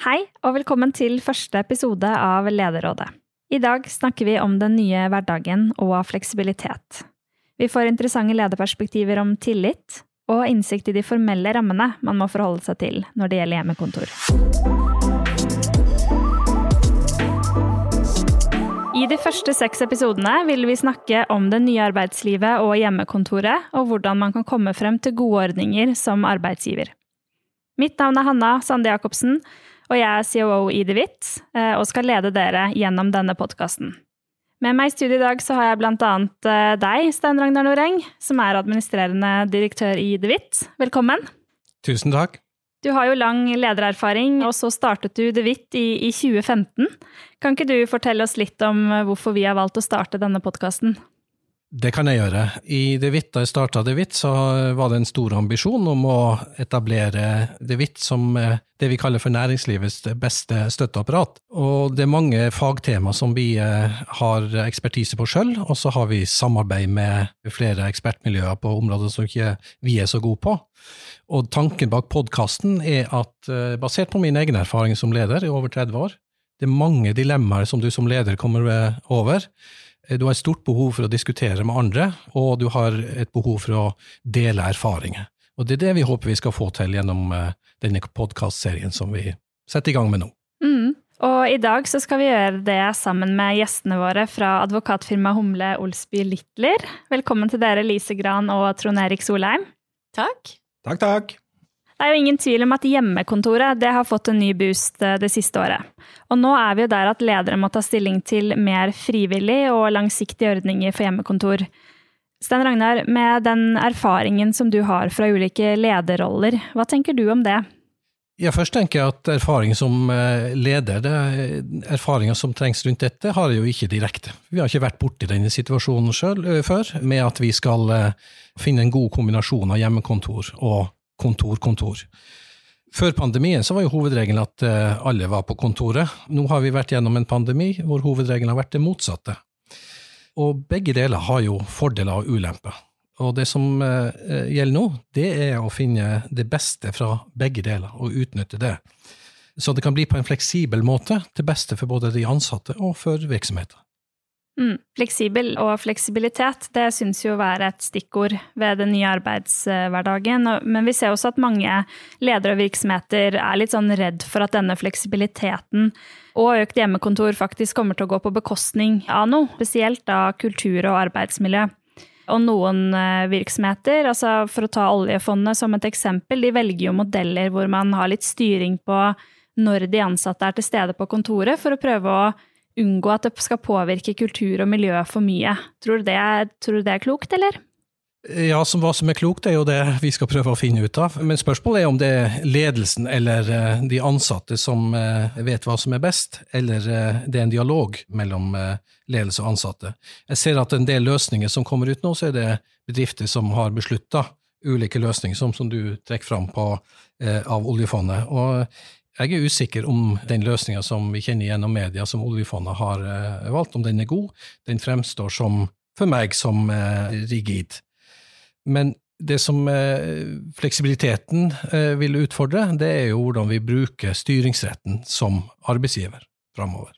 Hei, og velkommen til første episode av Lederrådet. I dag snakker vi om den nye hverdagen og fleksibilitet. Vi får interessante lederperspektiver om tillit og innsikt i de formelle rammene man må forholde seg til når det gjelder hjemmekontor. I de første seks episodene vil vi snakke om det nye arbeidslivet og hjemmekontoret, og hvordan man kan komme frem til gode ordninger som arbeidsgiver. Mitt navn er Hanna Sande Jacobsen, og jeg er COO i DeWitt eh, og skal lede dere gjennom denne podkasten. Med meg i studio i dag så har jeg annet eh, deg, Stein Ragnar Noreng, som er administrerende direktør i DeWitt. Velkommen. Tusen takk. Du har jo lang ledererfaring, og så startet du DeWitt i, i 2015. Kan ikke du fortelle oss litt om eh, hvorfor vi har valgt å starte denne podkasten? Det kan jeg gjøre. I DeWitt, da jeg starta DeWitt, så var det en stor ambisjon om å etablere DeWitt som eh, det vi kaller for næringslivets beste støtteapparat. Og det er mange fagtema som vi eh, har ekspertise på sjøl, og så har vi samarbeid med flere ekspertmiljøer på områder som ikke vi er så gode på. Og tanken bak podkasten er at, eh, basert på min egen erfaring som leder i over 30 år, det er mange dilemmaer som du som leder kommer over du har et stort behov for å diskutere med andre, og du har et behov for å dele erfaringer. Og Det er det vi håper vi skal få til gjennom eh, denne podkastserien som vi setter i gang med nå. Mm. Og i dag så skal vi gjøre det sammen med gjestene våre fra advokatfirmaet Humle Olsby Littler. Velkommen til dere, Lise Gran og Trond Erik Solheim. Takk. Takk, takk. Det er jo ingen tvil om at hjemmekontoret har fått en ny boost eh, det siste året. Og nå er vi jo der at ledere må ta stilling til mer frivillig og langsiktige ordninger for hjemmekontor. Stein Ragnar, med den erfaringen som du har fra ulike lederroller, hva tenker du om det? Ja, først tenker jeg at erfaring som eh, leder, erfaringer som trengs rundt dette, har jeg jo ikke direkte. Vi har ikke vært borti denne situasjonen selv, eh, før, med at vi skal finne en god kombinasjon av hjemmekontor og kontor, kontor. Før pandemien så var jo hovedregelen at eh, alle var på kontoret. Nå har vi vært gjennom en pandemi hvor hovedregelen har vært det motsatte. Og begge deler har jo fordeler og ulemper. Og det som eh, gjelder nå, det er å finne det beste fra begge deler, og utnytte det. Så det kan bli på en fleksibel måte, til beste for både de ansatte og for virksomheter. Mm. Fleksibel og fleksibilitet, det syns jo å være et stikkord ved den nye arbeidshverdagen. Men vi ser også at mange ledere og virksomheter er litt sånn redd for at denne fleksibiliteten og økt hjemmekontor faktisk kommer til å gå på bekostning av noe, spesielt av kultur og arbeidsmiljø. Og noen eh, virksomheter, altså for å ta oljefondet som et eksempel, de velger jo modeller hvor man har litt styring på når de ansatte er til stede på kontoret, for å prøve å unngå at det skal påvirke kultur og miljø for mye. Tror du det er, du det er klokt, eller? Ja, som hva som er klokt, er jo det vi skal prøve å finne ut av. Men spørsmålet er om det er ledelsen eller eh, de ansatte som eh, vet hva som er best, eller eh, det er en dialog mellom ledelse og ansatte. Jeg ser at en del løsninger som kommer ut nå, så er det bedrifter som har beslutta ulike løsninger, som, som du trekker fram på, av oljefondet. Og jeg er usikker om den løsninga som vi kjenner gjennom media, som oljefondet har uh, valgt, om den er god. Den fremstår som, for meg som uh, rigid. Men det som uh, fleksibiliteten vil utfordre, det er jo hvordan vi bruker styringsretten som arbeidsgiver framover.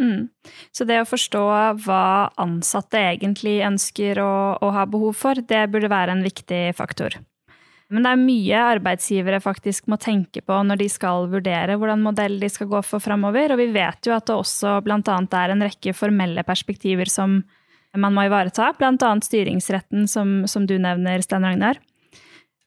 Mm. Så det å forstå hva ansatte egentlig ønsker å, å ha behov for, det burde være en viktig faktor. Men det er mye arbeidsgivere faktisk må tenke på når de skal vurdere hvordan modell de skal gå for framover, og vi vet jo at det også bl.a. er en rekke formelle perspektiver som man må ivareta, bl.a. styringsretten, som, som, du nevner, Stein Ragnar.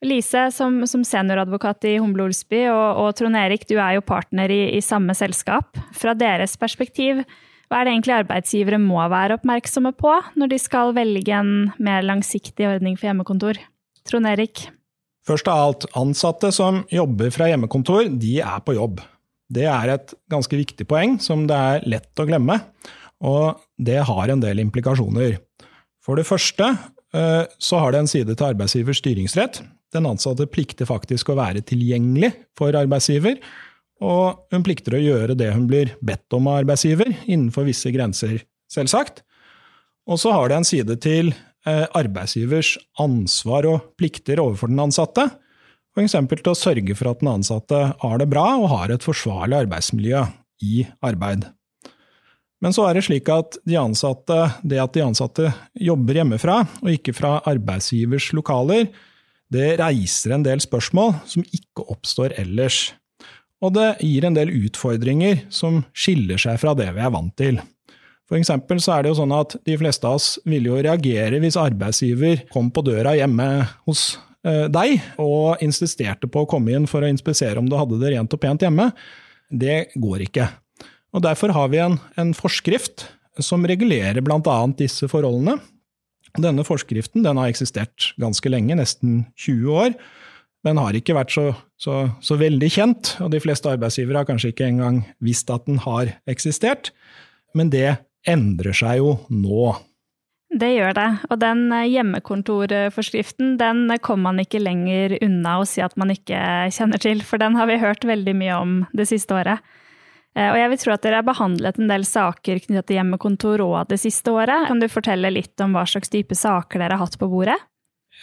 Lise, som, som senioradvokat i Humble Olsby, og, og, Trond Erik, du er jo partner i, i samme selskap. Fra deres perspektiv, hva er det egentlig arbeidsgivere må være oppmerksomme på når de skal velge en mer langsiktig ordning for hjemmekontor? Trond Erik? Først av alt, ansatte som jobber fra hjemmekontor, de er på jobb. Det er et ganske viktig poeng som det er lett å glemme, og det har en del implikasjoner. For det første eh, så har det en side til arbeidsgivers styringsrett. Den ansatte plikter faktisk å være tilgjengelig for arbeidsgiver, og hun plikter å gjøre det hun blir bedt om av arbeidsgiver, innenfor visse grenser, selvsagt. Og så har det en side til arbeidsgivers ansvar og plikter overfor den ansatte. F.eks. til å sørge for at den ansatte har det bra og har et forsvarlig arbeidsmiljø i arbeid. Men så er det slik at de ansatte, det at de ansatte jobber hjemmefra og ikke fra arbeidsgivers lokaler, det reiser en del spørsmål som ikke oppstår ellers. Og det gir en del utfordringer som skiller seg fra det vi er vant til. For eksempel så er det jo sånn at de fleste av oss ville jo reagere hvis arbeidsgiver kom på døra hjemme hos eh, deg og insisterte på å komme inn for å inspisere om du hadde det rent og pent hjemme. Det går ikke. Og Derfor har vi en, en forskrift som regulerer bl.a. disse forholdene. Denne forskriften den har eksistert ganske lenge, nesten 20 år. Den har ikke vært så, så, så veldig kjent, og de fleste arbeidsgivere har kanskje ikke engang visst at den har eksistert. Men det endrer seg jo nå. Det gjør det, og den hjemmekontorforskriften den kommer man ikke lenger unna å si at man ikke kjenner til, for den har vi hørt veldig mye om det siste året. Eh, og jeg vil tro at dere har behandlet en del saker knyttet til hjemmekontor òg det siste året. Kan du fortelle litt om hva slags type saker dere har hatt på bordet?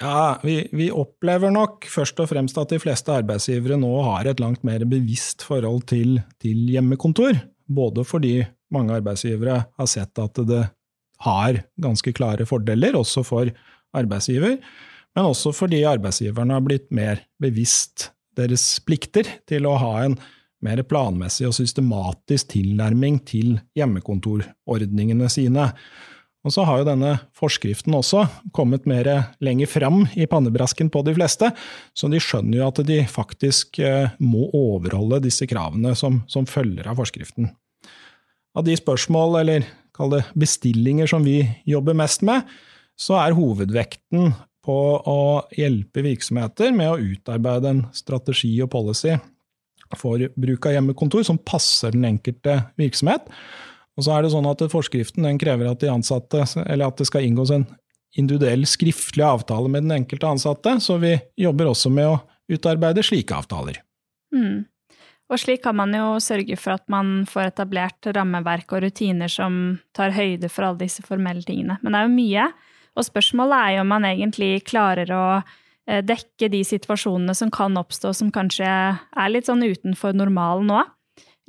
Ja, vi, vi, opplever nok først og fremst at de fleste arbeidsgivere nå har et langt mer bevisst forhold til, til hjemmekontor. Både fordi mange arbeidsgivere har sett at det har ganske klare fordeler, også for arbeidsgiver, men også fordi arbeidsgiverne har blitt mer bevisst deres plikter til å ha en mer planmessig og systematisk tilnærming til hjemmekontorordningene sine. Og så har jo denne forskriften også kommet mer lenger fram i pannebrasken på de fleste, så de skjønner jo at de faktisk eh, må overholde disse kravene som, som følger av forskriften. Av de spørsmål, eller kall det bestillinger, som vi jobber mest med, så er hovedvekten på å hjelpe virksomheter med å utarbeide en strategi og policy for bruk av hjemmekontor som passer den enkelte virksomhet. Og så er det sånn at Forskriften krever at de ansatte, at det skal inngås en individuell skriftlig avtale med den enkelte ansatte, så vi jobber også med å utarbeide slike avtaler. Mm. Og slik kan man jo sørge for at man får etablert rammeverk og rutiner som tar høyde for alle disse formelle tingene. Men det er jo mye, og spørsmålet er jo om man egentlig klarer å Eh, dekke de situasjonene som kan oppstå som kanskje er litt sånn utenfor normalen nå.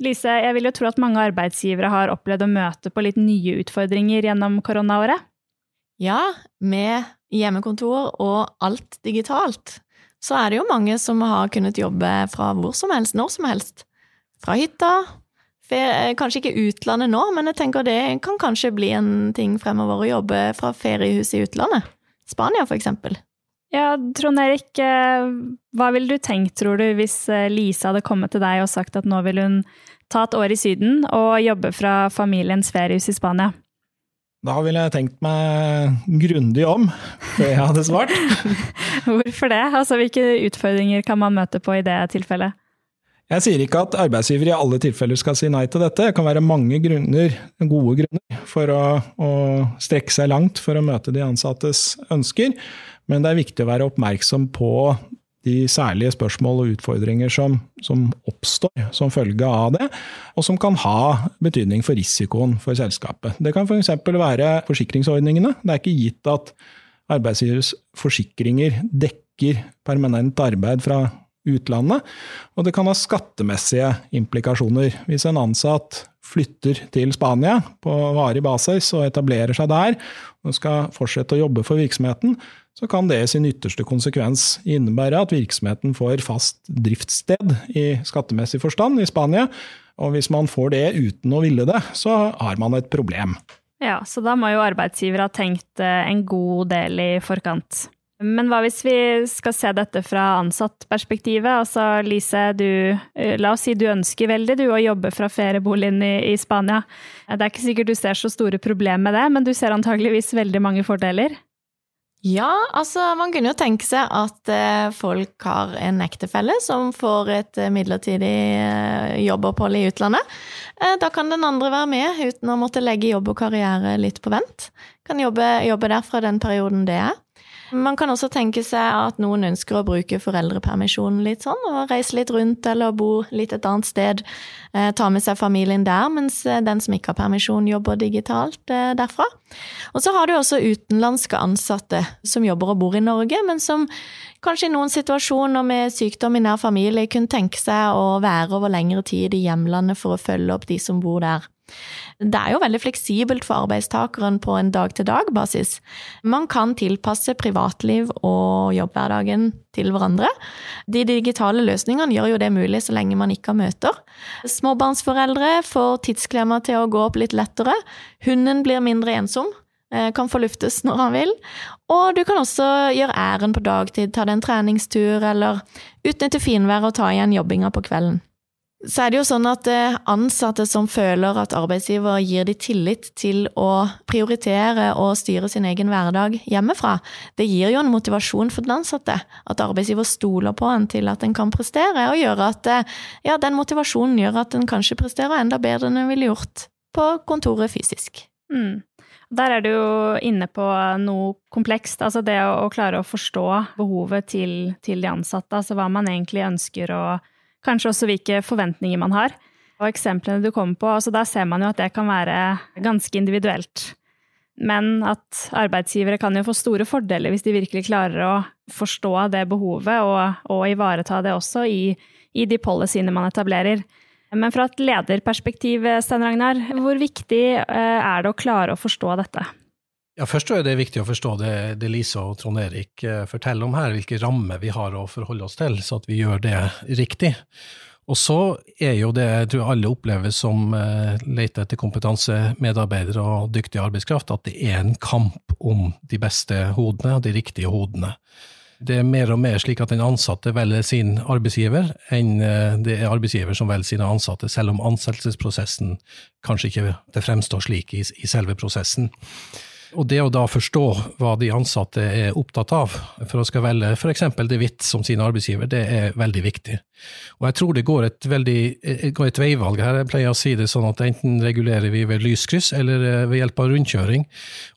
Lise, jeg vil jo tro at mange arbeidsgivere har opplevd å møte på litt nye utfordringer gjennom koronaåret? Ja, med hjemmekontor og alt digitalt, så er det jo mange som har kunnet jobbe fra hvor som helst, når som helst. Fra hytta. Kanskje ikke utlandet nå, men jeg tenker det kan kanskje bli en ting fremover å jobbe fra feriehus i utlandet. Spania, for eksempel. Ja, Trond Erik, eh, hva ville du tenkt, tror du, hvis eh, Lise hadde kommet til deg og sagt at nå vil hun ta et år i Syden og jobbe fra familiens feriehus i Spania? Da ville jeg tenkt meg grundig om før jeg hadde svart. Hvorfor det? Altså, Hvilke utfordringer kan man møte på i det tilfellet? Jeg sier ikke at arbeidsgiver i alle tilfeller skal si nei til dette. Det kan være mange grunner, gode grunner for å, å strekke seg langt for å møte de ansattes ønsker. Men det er viktig å være oppmerksom på de særlige spørsmål og utfordringer som, som, oppstår som følge av det, og som kan ha betydning for risikoen for selskapet. Det kan f.eks. Være forsikringsordningene. Det er ikke gitt at arbeidsgivers forsikringer dekker permanent arbeid fra utlandet, og det kan ha skattemessige implikasjoner. Hvis en ansatt flytter til Spania på varig basis og etablerer seg der, og skal fortsette å jobbe for virksomheten, så kan det i sin ytterste konsekvens innebære at virksomheten får fast driftssted i skattemessig forstand i Spania. Og hvis man får det uten å ville det, så har man et problem. Ja, så da må jo arbeidsgiver ha tenkt eh, en god del i forkant. Men hva hvis vi skal se dette fra ansattperspektivet? Altså Lise, du, eh, la oss si du ønsker veldig du å jobbe fra ferieboligen i, i Spania. Det er ikke sikkert du ser så store problemer med det, men du ser antageligvis veldig mange fordeler? Ja, altså man kunne jo tenke seg at eh, folk har en ektefelle som får et eh, midlertidig eh, jobbopphold i utlandet. Da kan den andre være med uten å måtte legge jobb og karriere litt på vent. Kan jobbe, jobbe der fra den perioden det er. Man kan også tenke seg at noen ønsker å bruke foreldrepermisjonen litt sånn, og reise litt rundt eller bo litt et annet sted. Eh, ta med seg familien der, mens eh, den som ikke har permisjon, jobber digitalt eh, derfra. Og så har du også utenlandske ansatte som jobber og bor i Norge, men som kanskje i noen situasjoner med sykdom i nær familie kunne tenke seg å være over lengre tid i hjemlandet for å følge opp de som bor der. Det er jo veldig fleksibelt for arbeidstakeren på en dag-til-dag-basis. Man kan tilpasse privatliv og jobbhverdagen til hverandre. De digitale løsningene gjør jo det mulig så lenge man ikke har møter. Småbarnsforeldre får tidsklemma til å gå opp litt lettere. Hunden blir mindre ensom eh, kan få luftes når han vil. Og du kan også gjøre æren på dagtid, ta deg en treningstur, eller utnytte finværet og ta igjen jobbinga på kvelden så er det jo sånn at eh, ansatte som føler at arbeidsgiver gir de tillit til å prioritere og styre sin egen hverdag hjemmefra, det gir jo en motivasjon for den ansatte. At arbeidsgiver stoler på en til at en kan prestere, og gjør at eh, ja, den motivasjonen gjør at en kanskje presterer enda bedre enn en ville gjort på kontoret fysisk. Mm. Der er du jo inne på noe komplekst, altså det å, å klare å forstå behovet til, til de ansatte, altså hva man egentlig ønsker å Kanskje også hvilke forventninger man har. Og eksemplene du kommer på, altså der ser man jo at det kan være ganske individuelt. Men at arbeidsgivere kan jo få store fordeler hvis de virkelig klarer å forstå det behovet og, og ivareta det også i, i de policyene man etablerer. Men fra et lederperspektiv, Stein Ragnar, hvor viktig eh, er det å klare å forstå dette? Ja, Først er det viktig å forstå det, det Lise og Trond Erik eh, forteller om her, hvilke rammer vi har å forholde oss til, så at vi gjør det riktig. Og så er jo det jeg tror alle opplever som uh, leter etter kompetansemedarbeidere og dyktig arbeidskraft, at det er en kamp om de beste hodene og de riktige hodene. Det er mer og mer slik at den ansatte velger sin arbeidsgiver, enn uh, det er arbeidsgiver som velger sine ansatte, selv om ansettelsesprosessen kanskje ikke det fremstår slik i, i selve prosessen. Og det å da forstå hva de ansatte er opptatt av, for å skal velge f.eks. DeWitt som sin arbeidsgiver, det er veldig viktig. Og jeg tror det går et, veldig, går et veivalg her. Jeg pleier å si det sånn at enten regulerer vi ved lyskryss eller eh, ved hjelp av rundkjøring.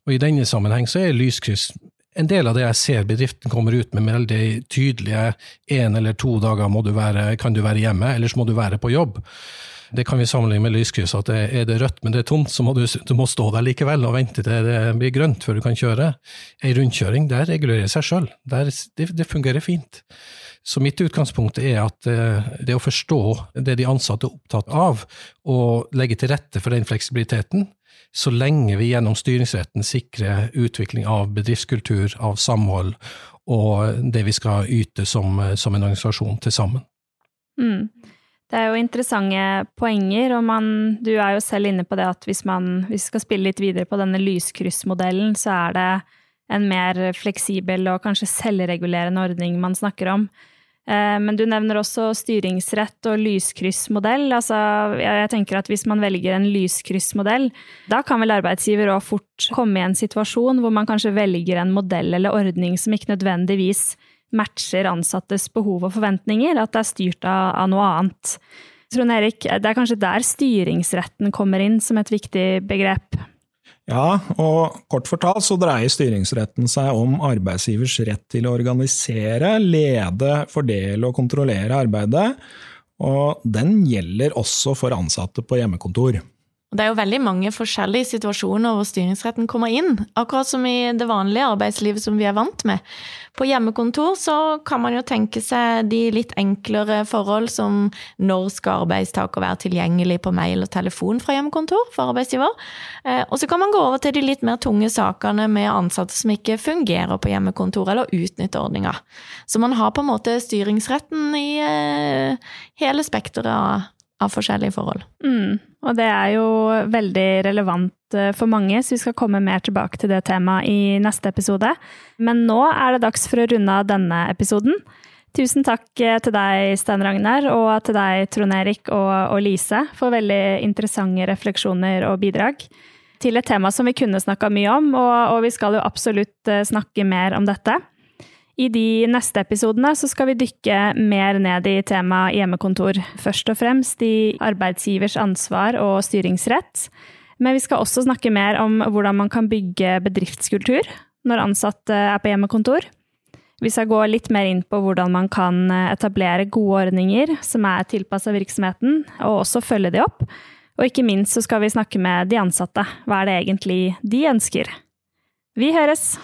Og i denne sammenheng så er lyskryss en del av det jeg ser bedriften kommer ut med, med veldig tydelige én eller to dager du være, kan du være hjemme, ellers må du være på jobb. Det kan vi sammenligne med lyskryss, at er det rødt, men det er tomt, så må du, du må stå der likevel og vente til det blir grønt før du kan kjøre. Ei rundkjøring, der regulerer seg sjøl. Det, det fungerer fint. Så mitt utgangspunkt er at eh, det å forstå det de ansatte er opptatt av, og legge til rette for den fleksibiliteten, så lenge vi gjennom styringsretten sikrer utvikling av bedriftskultur, av samhold og det vi skal yte som, som en organisasjon til sammen. Mm. Det er jo interessante poenger, og man, du er jo selv inne på det at hvis man hvis vi skal spille litt videre på denne lyskryssmodellen, så er det en mer fleksibel og kanskje selvregulerende ordning man snakker om. Eh, men du nevner også styringsrett og lyskryssmodell. Altså, jeg tenker at hvis man velger en lyskryssmodell, da kan vel arbeidsgiver òg fort komme i en situasjon hvor man kanskje velger en modell eller ordning som ikke nødvendigvis matcher ansattes behov og forventninger, at det er styrt av, av noe annet. Trond Erik, det er kanskje der styringsretten kommer inn som et viktig begrep? Ja, og kort fortalt så dreier styringsretten seg om arbeidsgivers rett til å organisere, lede, fordele og kontrollere arbeidet, og den gjelder også for ansatte på hjemmekontor. Det er jo veldig mange forskjellige situasjoner hvor styringsretten kommer inn, akkurat som i det vanlige arbeidslivet som vi er vant med. På hjemmekontor så kan man jo tenke seg de litt enklere forhold som når skal arbeidstaker være tilgjengelig på mail og telefon fra hjemmekontor for arbeidsgiver. Eh, og så kan man gå over til de litt mer tunge sakene med ansatte som ikke fungerer på hjemmekontor eller utnytter ordninga. Så man har på en måte styringsretten i eh, hele spekteret av av forskjellige forhold. Mm, og det er jo veldig relevant eh, for mange, så vi skal komme mer tilbake til det temaet i neste episode. Men nå er det dags for å runde av denne episoden. Tusen takk eh, til deg, Stein Ragnar, og til deg, Trond Erik og, og Lise, for veldig interessante refleksjoner og bidrag. Til et tema som vi kunne snakka mye om, og, og vi skal jo absolutt eh, snakke mer om dette. I de neste episodene så skal vi dykke mer ned i temaet hjemmekontor. Først og fremst i arbeidsgivers ansvar og styringsrett. Men vi skal også snakke mer om hvordan man kan bygge bedriftskultur når ansatte er på hjemmekontor. Vi skal gå litt mer inn på hvordan man kan etablere gode ordninger som er tilpassa virksomheten, og også følge de opp. Og ikke minst så skal vi snakke med de ansatte. Hva er det egentlig de ønsker? Vi høres!